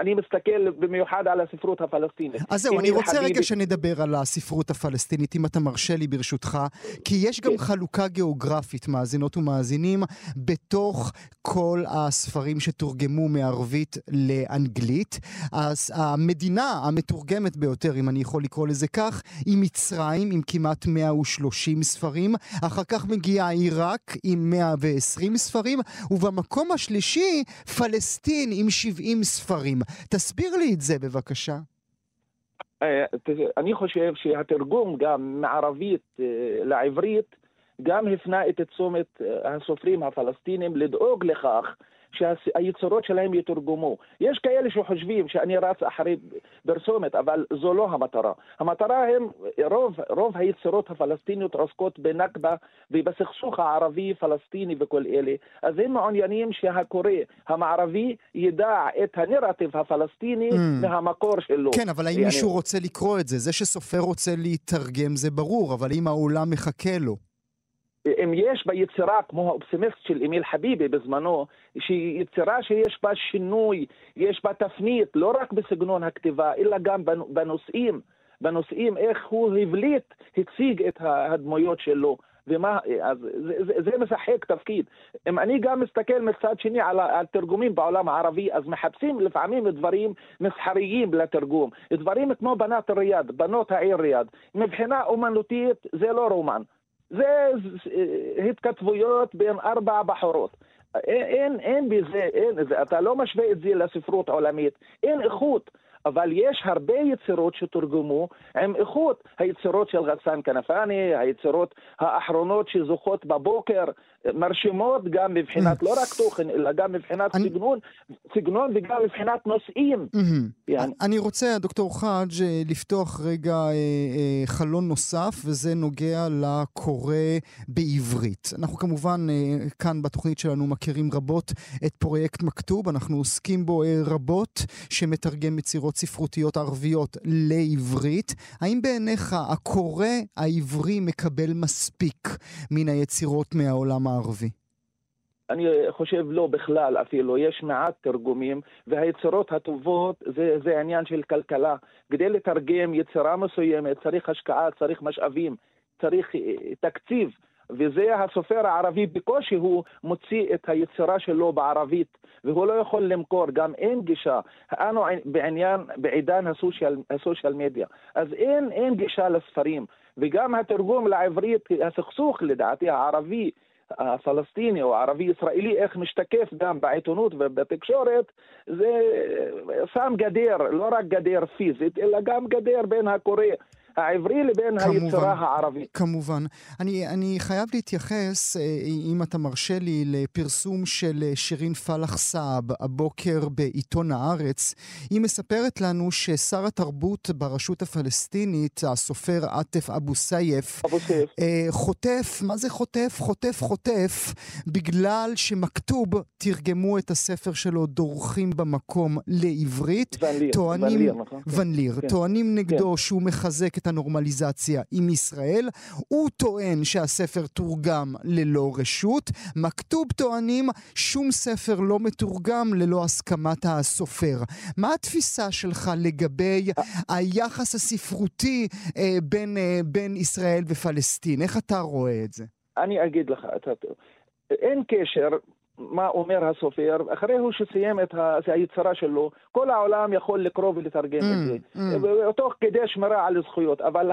אני מסתכל במיוחד על הספרות הפלסטינית. אז זהו, אני רוצה רגע שנדבר על הספרות הפלסטינית, אם אתה מרשה לי ברשותך, כי יש גם כן. חלוקה גיאוגרפית, מאזינות ומאזינים, בתוך כל הספרים שתורגמו מערבית לאנגלית. אז המדינה המתורגמת ביותר, אם אני יכול לקרוא לזה כך, היא מצרים, עם כמעט 130 ספרים. אחר כך מגיעה עיראק עם 120 ספרים, ובמקום השלישי, פלסטין עם 70 ספרים. תסביר לי את זה בבקשה. אה, אני חושב שהתרגום גם מערבית אה, לעברית גם הפנה את תשומת אה, הסופרים הפלסטינים לדאוג לכך שהיצירות שלהם יתורגמו. יש כאלה שחושבים שאני רץ אחרי פרסומת, אבל זו לא המטרה. המטרה הם, רוב, רוב היצירות הפלסטיניות עוסקות בנכבה ובסכסוך הערבי-פלסטיני וכל אלה, אז הם מעוניינים שהקורא המערבי ידע את הנרטיב הפלסטיני Mm. מהמקור שלו. כן, אבל האם מישהו רוצה לקרוא את זה? זה שסופר רוצה להתרגם זה ברור, אבל אם העולם מחכה לו. אם יש ביצירה כמו האופסימיסט של אמיל חביבי בזמנו, שהיא יצירה שיש בה שינוי, יש בה תפנית, לא רק בסגנון הכתיבה, אלא גם בנ- בנושאים, בנושאים איך הוא הבליט, הציג את הדמויות שלו. ומה, אז זה, זה, משחק תפקיד. אם אני גם מסתכל מצד שני על, על תרגומים בעולם הערבי, אז מחפשים לפעמים דברים מסחריים לתרגום. דברים כמו בנת ריאד, בנות העיר ריאד. מבחינה אומנותית זה לא רומן. זה אה, התכתבויות בין ארבע בחורות. אין, אין, בזה, אין, זה, אתה לא משווה את זה לספרות עולמית, אין איכות. אבל יש הרבה יצירות שתורגמו עם איכות. היצירות של גסן כנפאני, היצירות האחרונות שזוכות בבוקר, מרשימות גם מבחינת לא רק תוכן, אלא גם מבחינת אני- סגנון, סגנון וגם מבחינת נושאים. יעני. אני רוצה, דוקטור חאג', אה, לפתוח רגע אה, אה, חלון נוסף, וזה נוגע לקורא בעברית. אנחנו כמובן אה, כאן בתוכנית שלנו מכירים רבות את פרויקט מכתוב, אנחנו עוסקים בו אה, רבות, שמתרגם יצירות ספרותיות ערביות לעברית. האם בעיניך הקורא העברי מקבל מספיק מן היצירות מהעולם הערבי? אני חושב לא בכלל אפילו, יש מעט תרגומים, והיצירות הטובות זה, זה עניין של כלכלה. כדי לתרגם יצירה מסוימת צריך השקעה, צריך משאבים, צריך אה, תקציב. וזה הסופר הערבי בקושי הוא מוציא את היצירה שלו בערבית והוא לא יכול למכור, גם אין גישה. אנו בעניין, בעידן הסושיאל, הסושיאל מדיה, אז אין, אין גישה לספרים, וגם התרגום לעברית, הסכסוך לדעתי הערבי הפלסטיני או הערבי-ישראלי, איך משתקף גם בעיתונות ובתקשורת, זה שם גדר, לא רק גדר פיזית, אלא גם גדר בין הקורא העברי לבין כמובן, היצירה הערבית. כמובן. אני, אני חייב להתייחס, אה, אם אתה מרשה לי, לפרסום של אה, שירין פלח סעב הבוקר בעיתון הארץ. היא מספרת לנו ששר התרבות ברשות הפלסטינית, הסופר עטף אבו סייף, אבו סייף. אה, חוטף, מה זה חוטף? חוטף חוטף, בגלל שמכתוב תרגמו את הספר שלו דורכים במקום לעברית. ונליר, טוענים, ונליר, נכון. ונליר. כן. טוענים נגדו כן. שהוא מחזק את הנורמליזציה עם ישראל. הוא טוען שהספר תורגם ללא רשות. מכתוב טוענים שום ספר לא מתורגם ללא הסכמת הסופר. מה התפיסה שלך לגבי היחס הספרותי אה, בין, אה, בין ישראל ופלסטין? איך אתה רואה את זה? אני אגיד לך, אתה, אין קשר מה אומר הסופר, אחרי הוא שסיים את היצירה שלו, כל העולם יכול לקרוא ולתרגם mm, את זה, mm. תוך כדי שמירה על זכויות, אבל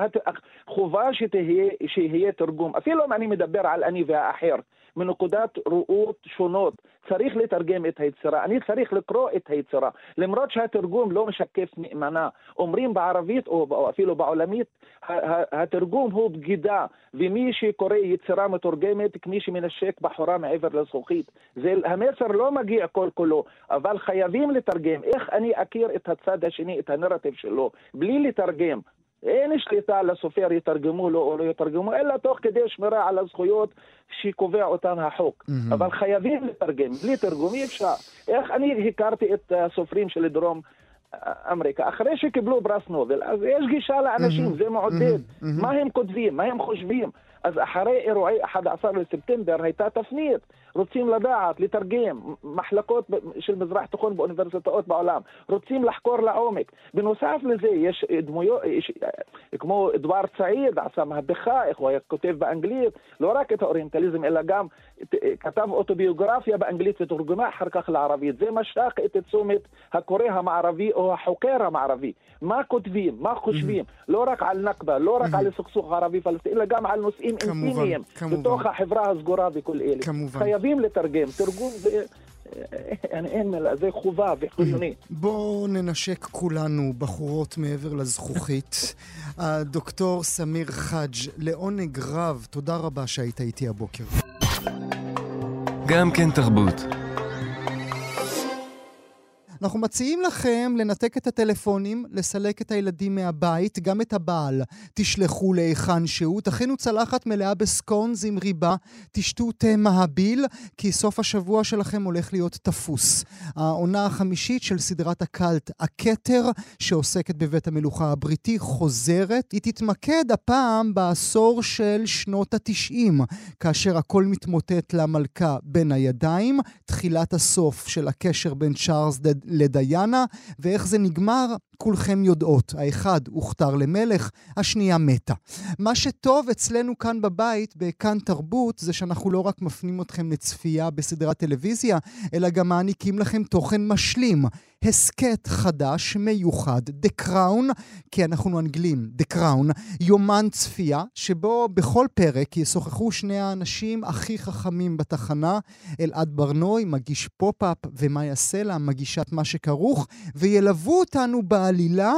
חובה שתהיה, שיהיה תרגום, אפילו אם אני מדבר על אני והאחר, מנקודת ראות שונות. צריך לתרגם את היצירה, אני צריך לקרוא את היצירה, למרות שהתרגום לא משקף נאמנה. אומרים בערבית או אפילו בעולמית, התרגום הוא בגידה, ומי שקורא יצירה מתורגמת כמי שמנשק בחורה מעבר לזכוכית. זה, המסר לא מגיע כל כולו, אבל חייבים לתרגם. איך אני אכיר את הצד השני, את הנרטיב שלו, בלי לתרגם? אין שליטה לסופר יתרגמו לו או לא יתרגמו, אלא תוך כדי שמירה על הזכויות שקובע אותן החוק. Mm-hmm. אבל חייבים לתרגם, בלי תרגום אי אפשר. איך אני הכרתי את הסופרים של דרום אמריקה, אחרי שקיבלו פרס נובל, אז יש גישה לאנשים, mm-hmm. זה מעודד. Mm-hmm. מה הם כותבים, מה הם חושבים. אז אחרי אירועי 11 לספטמבר הייתה תפנית. רוצים לדעת, לתרגם, מחלקות של מזרח תיכון באוניברסיטאות בעולם, רוצים לחקור לעומק. בנוסף לזה, יש דמויות, יש, כמו אדוארד סעיד, עשה מהפכה, איך הוא היה כותב באנגלית, לא רק את האוריינטליזם, אלא גם כתב אוטוביוגרפיה באנגלית ותורגמה אחר כך לערבית. זה משך את תשומת הקורא המערבי או החוקר המערבי. מה כותבים, מה חושבים, לא רק על נכבה, לא רק על סכסוך ערבי-פלסטיני, אלא גם על נושאים אינטימיים בתוך החברה הסגורה וכל אלה. כמובן. חייבים לתרגם. תרגום זה... אין מילה, זה חובה וחיוני. בואו ננשק כולנו בחורות מעבר לזכוכית. הדוקטור סמיר חאג', לעונג רב, תודה רבה שהיית איתי הבוקר. גם כן תרבות. אנחנו מציעים לכם לנתק את הטלפונים, לסלק את הילדים מהבית, גם את הבעל תשלחו להיכן שהוא. תכינו צלחת מלאה בסקונז עם ריבה, תשתו תה מהביל, כי סוף השבוע שלכם הולך להיות תפוס. העונה החמישית של סדרת הקאלט, הכתר, שעוסקת בבית המלוכה הבריטי, חוזרת. היא תתמקד הפעם בעשור של שנות התשעים, כאשר הכל מתמוטט למלכה בין הידיים, תחילת הסוף של הקשר בין צ'ארלס לדיאנה, ואיך זה נגמר, כולכם יודעות. האחד הוכתר למלך, השנייה מתה. מה שטוב אצלנו כאן בבית, בכאן תרבות, זה שאנחנו לא רק מפנים אתכם לצפייה בסדרת טלוויזיה, אלא גם מעניקים לכם תוכן משלים. הסכת חדש, מיוחד, The Crown, כי אנחנו אנגלים, The Crown, יומן צפייה, שבו בכל פרק ישוחחו שני האנשים הכי חכמים בתחנה, אלעד ברנוי, מגיש פופ-אפ, ומאיה סלע, מגישת מה שכרוך, וילוו אותנו בעלילה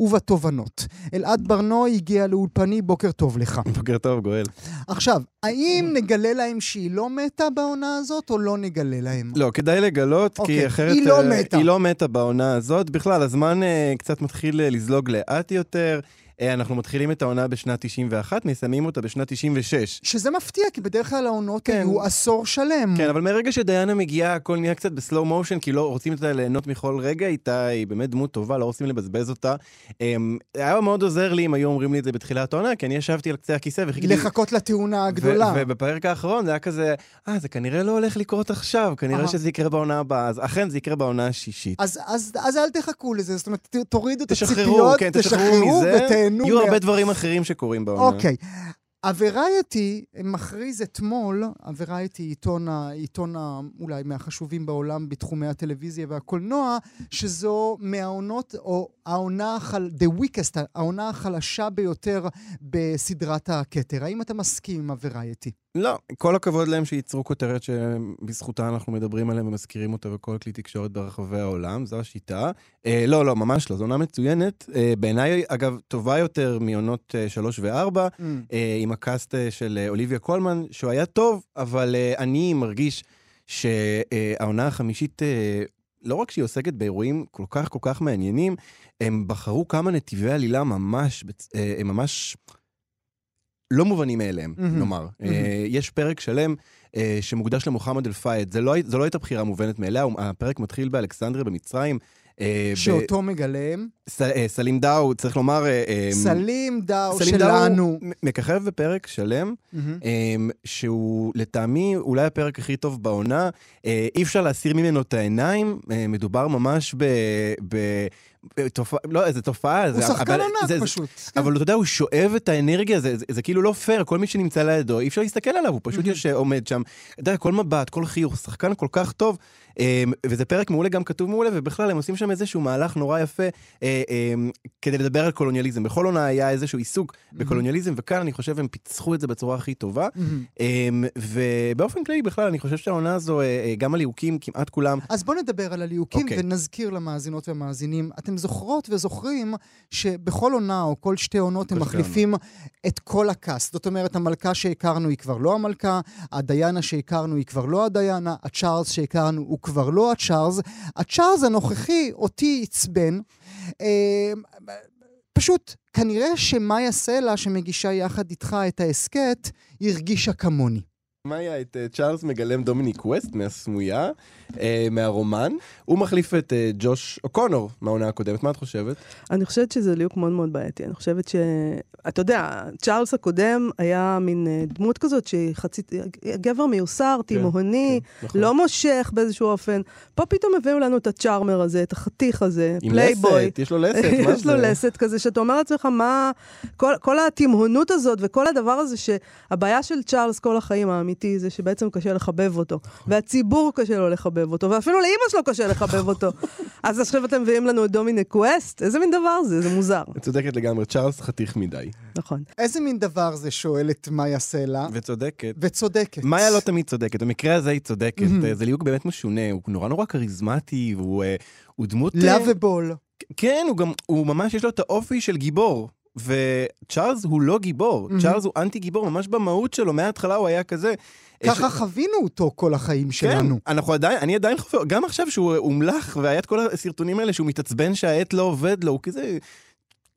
ובתובנות. אלעד ברנוי הגיע לאולפני, בוקר טוב לך. בוקר טוב, גואל. עכשיו, האם נגלה להם שהיא לא מתה בעונה הזאת, או לא נגלה להם? לא, כדאי לגלות, אוקיי. כי אוקיי, אחרת... היא לא מתה. היא לא מתה בעונה הזאת. בכלל, הזמן אה, קצת מתחיל אה, לזלוג לאט יותר. אה, אנחנו מתחילים את העונה בשנת 91, מסיימים אותה בשנת 96. שזה מפתיע, כי בדרך כלל העונות כן. היו עשור שלם. כן, אבל מרגע שדיינה מגיעה, הכל נהיה קצת בסלואו מושן, כי לא רוצים אותה ליהנות מכל רגע איתה, היא באמת דמות טובה, לא רוצים לבזבז אותה. אמ, היה מאוד עוזר לי אם היו אומרים לי את זה בתחילת העונה, כי אני ישבתי על קצה הכיסא וחיכיתי... לחכות לתאונה הגדולה. ובפרק האחרון זה היה כזה, אה, זה כנראה לא הולך לקרות עכשיו, כנראה שזה יקרה בעונה הבאה. אז אכן זה יקרה בעונה השישית. אז, אז, אז אל תחכו לזה, זאת אומרת, תורידו את הציפיות, כן, תשחררו, ותהנו. יהיו הרבה דברים אחרים שקורים בעונה. אוקיי. הוורייטי מכריז אתמול, הוורייטי עיתון, העיתון אולי מהחשובים בעולם בתחומי הטלוויזיה והקולנוע, שזו מהעונות, או העונה, החל, the weakest, העונה החלשה ביותר בסדרת הכתר. האם אתה מסכים עם הוורייטי? לא, כל הכבוד להם שייצרו כותרת שבזכותה אנחנו מדברים עליהם ומזכירים אותה בכל כלי תקשורת ברחבי העולם, זו השיטה. אה, לא, לא, ממש לא, זו עונה מצוינת. אה, בעיניי, אגב, טובה יותר מעונות אה, 3 ו-4, ממ. אה, עם הקאסט אה, של אה, אוליביה קולמן, שהוא היה טוב, אבל אה, אני מרגיש שהעונה החמישית... אה, לא רק שהיא עוסקת באירועים כל כך כל כך מעניינים, הם בחרו כמה נתיבי עלילה ממש, אה, הם ממש לא מובנים מאליהם, אמממ. נאמר. אמממ. יש פרק שלם שמוקדש למוחמד אל-פייד, זו לא, לא הייתה בחירה מובנת מאליה, הפרק מתחיל באלכסנדריה במצרים. שאותו ב... מגלם. ס, סלים דאו, צריך לומר... סלים דאו סלים שלנו. דאו מככב בפרק שלם, mm-hmm. שהוא לטעמי אולי הפרק הכי טוב בעונה. אי אפשר להסיר ממנו את העיניים, מדובר ממש ב... ב תופעה, לא, איזה תופעה. הוא שחקן ענק פשוט. כן. אבל אתה יודע, הוא שואב את האנרגיה, זה, זה, זה כאילו לא פייר, כל מי שנמצא לידו, אי אפשר להסתכל עליו, הוא פשוט יושב, עומד שם. אתה יודע, כל מבט, כל חיוך, שחקן כל כך טוב. אמ, וזה פרק מעולה, גם כתוב מעולה, ובכלל הם עושים שם איזשהו מהלך נורא יפה אה, אמ, כדי לדבר על קולוניאליזם. בכל עונה היה איזשהו עיסוק בקולוניאליזם, וכאן אני חושב הם פיצחו את זה בצורה הכי טובה. אמ, ובאופן כללי, בכלל, אני חושב שהעונה הזו, אה, אה, גם הליהוקים, כמעט כולם... אז בוא נדבר על הליהוקים, okay. ונזכיר למאזינות והמאזינים. אתם זוכרות וזוכרים שבכל עונה, או כל שתי עונות, הם מחליפים את כל הקאסט. זאת אומרת, המלכה שהכרנו היא כבר לא המלכה, הדיינה שהכרנו היא כבר לא הדיינה, הצ'ארלס שהכרנו הוא כבר לא הצ'ארלס. הצ'ארלס הנוכחי אותי עצבן. אה, פשוט, כנראה שמאיה סלע, שמגישה יחד איתך את ההסכת, הרגישה כמוני. מאיה את uh, צ'ארלס מגלם דומיניק ווסט מהסמויה, מהרומן. הוא מחליף את uh, ג'וש אוקונור מהעונה הקודמת, מה את חושבת? אני חושבת שזה ליהוק מאוד מאוד בעייתי. אני חושבת ש... אתה יודע, צ'ארלס הקודם היה מין אה, דמות כזאת שהיא חצי... גבר מיוסר, כן, תימהוני, כן, נכון. לא מושך באיזשהו אופן. פה פתאום הביאו לנו את ה charmer הזה, את החתיך הזה, פלייבוי. עם לסת, יש לו לסת, מה זה? יש לו לסת כזה, שאתה אומר לעצמך, מה... כל, כל התימהונות הזאת וכל הדבר הזה שהבעיה של צ'ארלס כל החיים, האמיתי, זה שבעצם קשה לחבב אותו. והציבור קשה לו לחבב אותו, ואפילו לאימא שלו קשה לחבב אותו. אז עכשיו אתם מביאים לנו את דומיניק ווסט? איזה מין דבר זה? זה מוזר. את צודקת לגמרי, צ'ארלס חתיך מדי. נכון. איזה מין דבר זה, שואלת מאיה סלע. וצודקת. וצודקת. מאיה לא תמיד צודקת, במקרה הזה היא צודקת. זה ליהוק באמת משונה, הוא נורא נורא כריזמטי, והוא אה, דמות... לאביבול. כן, הוא גם, הוא ממש, יש לו את האופי של גיבור. וצ'ארלס הוא לא גיבור, mm-hmm. צ'ארלס הוא אנטי גיבור, ממש במהות שלו, מההתחלה הוא היה כזה. ככה ש... חווינו אותו כל החיים שלנו. כן, אנחנו עדיין, אני עדיין חווה, גם עכשיו שהוא הומלך, והיה את כל הסרטונים האלה שהוא מתעצבן שהעט לא עובד לו, הוא כזה...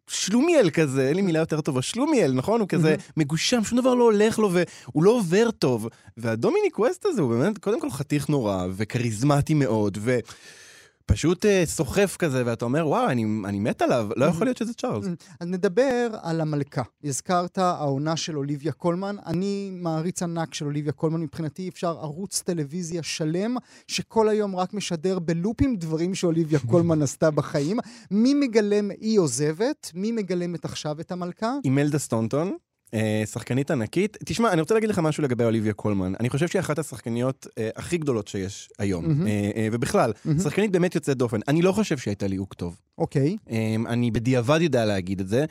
שלומיאל כזה, אין לי מילה יותר טובה, שלומיאל, נכון? הוא כזה מגושם, שום דבר לא הולך לו והוא לא עובר טוב. והדומיניק ווסט הזה הוא באמת, קודם כל חתיך נורא, וכריזמטי מאוד, ו... פשוט uh, סוחף כזה, ואתה אומר, וואו, אני, אני מת עליו, לא יכול להיות שזה צ'ארלס. אז נדבר על המלכה. הזכרת העונה של אוליביה קולמן. אני מעריץ ענק של אוליביה קולמן. מבחינתי אפשר ערוץ טלוויזיה שלם, שכל היום רק משדר בלופים דברים שאוליביה קולמן עשתה בחיים. מי מגלם היא עוזבת? מי מגלמת עכשיו את המלכה? אימלדה סטונטון. אה, שחקנית ענקית. תשמע, אני רוצה להגיד לך משהו לגבי אוליביה קולמן. אני חושב שהיא אחת השחקניות אה, הכי גדולות שיש היום. Mm-hmm. אה, אה, ובכלל, mm-hmm. שחקנית באמת יוצאת דופן. אני לא חושב שהייתה ליהוק טוב. אוקיי. Okay. אה, אני בדיעבד יודע להגיד את זה.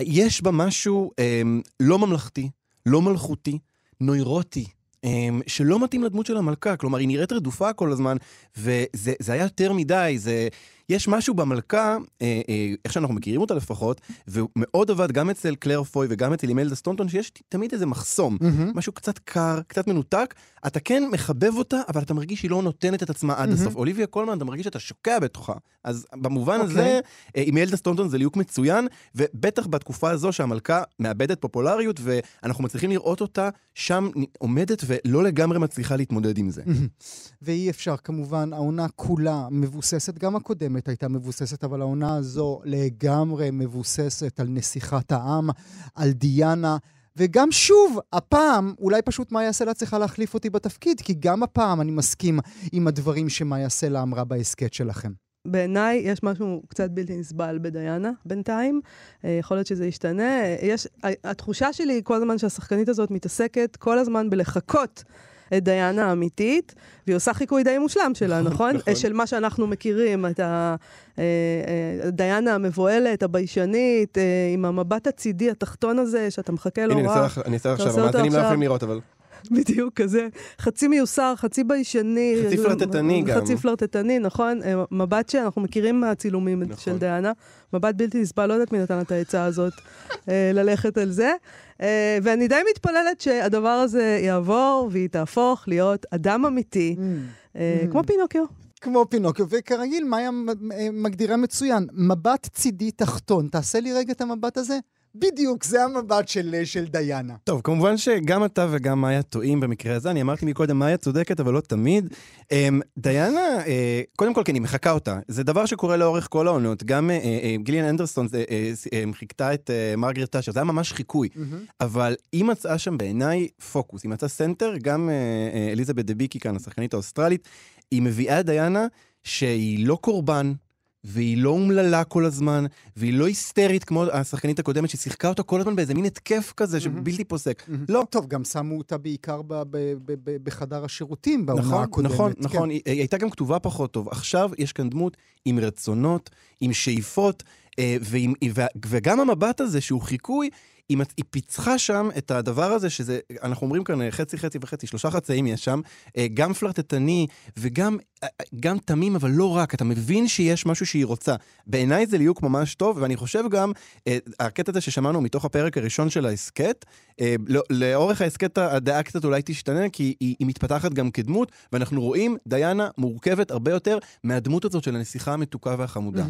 יש בה משהו אה, לא ממלכתי, לא מלכותי, נוירוטי. אה, שלא מתאים לדמות של המלכה, כלומר, היא נראית רדופה כל הזמן, וזה היה יותר מדי, זה... יש משהו במלכה, אה, אה, איך שאנחנו מכירים אותה לפחות, ומאוד עבד גם אצל קלר פוי וגם אצל אימלדה סטונטון, שיש תמיד איזה מחסום, mm-hmm. משהו קצת קר, קצת מנותק, אתה כן מחבב אותה, אבל אתה מרגיש שהיא לא נותנת את עצמה עד mm-hmm. הסוף. אוליביה קולמן, אתה מרגיש שאתה שוקע בתוכה. אז במובן okay. אוקיי. הזה, אה, אימלדה סטונטון זה ליהוק מצוין, ובטח בתקופה הזו שהמלכה מאבדת פופולריות, ואנחנו מצליחים לראות אותה שם עומדת ולא לגמרי מצליחה להתמודד עם זה. ואי אפשר, כמובן, העונה כולה מבוססת, גם הקודמת. הקודמת הייתה מבוססת, אבל העונה הזו לגמרי מבוססת על נסיכת העם, על דיאנה. וגם שוב, הפעם, אולי פשוט מאיה סלע צריכה להחליף אותי בתפקיד, כי גם הפעם אני מסכים עם הדברים שמאיה סלע אמרה בהסכת שלכם. בעיניי יש משהו קצת בלתי נסבל בדיאנה בינתיים. אה, יכול להיות שזה ישתנה. אה, יש, התחושה שלי היא כל הזמן שהשחקנית הזאת מתעסקת כל הזמן בלחכות. את דיאנה האמיתית, והיא עושה חיקוי די מושלם שלה, נכון? נכון. של מה שאנחנו מכירים, את הדיאנה המבוהלת, הביישנית, אה, עם המבט הצידי התחתון הזה, שאתה מחכה לו הנה, אני רע. לך- אני אעשה עכשיו, המאזינים לא. יכולים לראות, אבל... בדיוק כזה. חצי מיוסר, חצי ביישני. חצי פלרטטני גם. חצי פלרטטני, נכון. אה, מבט שאנחנו מכירים מהצילומים נכון. של דיאנה. מבט בלתי נסבל, לא יודעת מי נתן את העצה הזאת אה, ללכת על זה. אה, ואני די מתפללת שהדבר הזה יעבור והיא תהפוך להיות אדם אמיתי, אה, Mm. כמו פינוקיו. כמו פינוקיו, וכרגיל, מאיה אה, מגדירה מצוין, מבט צידי תחתון. תעשה לי רגע את המבט הזה? בדיוק, זה המבט של, של דיאנה. טוב, כמובן שגם אתה וגם מאיה טועים במקרה הזה. אני אמרתי מקודם, מאיה צודקת, אבל לא תמיד. אמ, דיאנה, אה, קודם כל, כי אני מחקה אותה. זה דבר שקורה לאורך כל העונות. גם אה, אה, גיליאן אנדרסון חיקתה את מרגרט טאשר, זה היה ממש חיקוי. אבל היא מצאה שם בעיניי פוקוס. היא מצאה סנטר, גם אליזבת דה ביקי כאן, השחקנית האוסטרלית, היא מביאה את דיאנה שהיא לא קורבן. והיא לא אומללה כל הזמן, והיא לא היסטרית כמו השחקנית הקודמת ששיחקה אותה כל הזמן באיזה מין התקף כזה שבלתי פוסק. לא. טוב, גם שמו אותה בעיקר בחדר השירותים בעונה נכון, הקודמת. נכון, כן. נכון, היא, היא הייתה גם כתובה פחות טוב. עכשיו יש כאן דמות עם רצונות, עם שאיפות, אה, ועם, וגם המבט הזה שהוא חיקוי, היא, היא פיצחה שם את הדבר הזה שזה, אנחנו אומרים כאן אה, חצי, חצי וחצי, שלושה חצאים יש שם, אה, גם פלרטטני וגם אה, גם תמים, אבל לא רק, אתה מבין שיש משהו שהיא רוצה. בעיניי זה ליהוק ממש טוב, ואני חושב גם, הקטע הזה ששמענו מתוך הפרק הראשון של ההסכת, לא- לאורך ההסכת הדעה קצת אולי תשתנה, כי היא, היא מתפתחת גם כדמות, ואנחנו רואים דיאנה מורכבת הרבה יותר מהדמות הזאת של הנסיכה המתוקה והחמודה.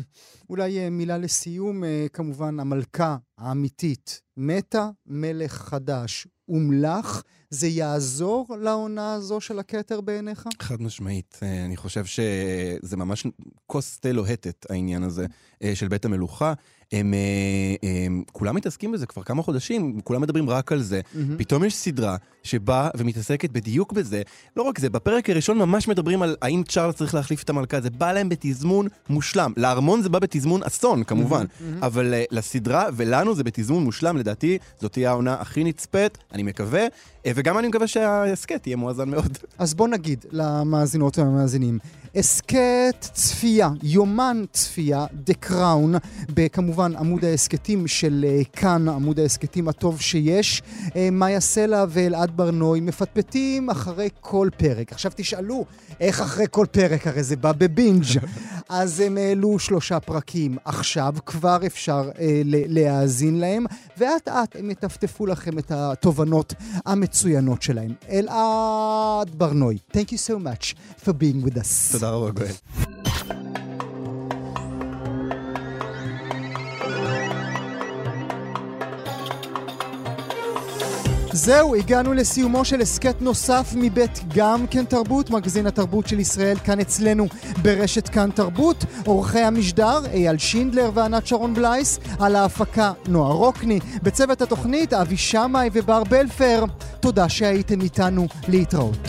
אולי מילה לסיום, כמובן, המלכה האמיתית מתה, מלך חדש הומלך. זה יעזור לעונה הזו של הכתר בעיניך? חד משמעית. אה, אני חושב שזה ממש כוס תה לוהטת, העניין הזה אה, של בית המלוכה. הם, אה, הם כולם מתעסקים בזה כבר כמה חודשים, כולם מדברים רק על זה. מהמם. פתאום יש סדרה שבאה ומתעסקת בדיוק בזה. לא רק זה, בפרק הראשון ממש מדברים על האם צ'ארלס צריך להחליף את המלכה, זה בא להם בתזמון מושלם. לארמון זה בא בתזמון אסון, כמובן. אבל אה, לסדרה ולנו זה בתזמון מושלם, לדעתי זאת תהיה העונה הכי נצפית, אני מקווה, אה, וגם אני מקווה שההסכת יהיה מואזן מאוד. אז בוא נגיד למאזינות והמאזינים, הסכת צפייה, יומן צפייה, The Crown, בכמובן עמוד ההסכתים של אה, כאן, עמוד ההסכתים הטוב שיש. אה, מאיה סלע ואלעד ברנוי מפטפטים אחרי כל פרק. עכשיו תשאלו, איך אחרי כל פרק? הרי זה בא בבינג'. אז הם העלו שלושה פרקים. עכשיו כבר אפשר אה, להאזין להם, ואט אט הם יטפטפו לכם את התובנות המצוינות שלהם. אלעד ברנוי, thank you so much for being with us. תודה רבה, גואל. זהו, הגענו לסיומו של הסכת נוסף מבית גם כן תרבות, מגזין התרבות של ישראל כאן אצלנו ברשת כאן תרבות. עורכי המשדר אייל שינדלר וענת שרון בלייס, על ההפקה נועה רוקני, בצוות התוכנית אבי שמאי ובר בלפר. תודה שהייתם איתנו להתראות.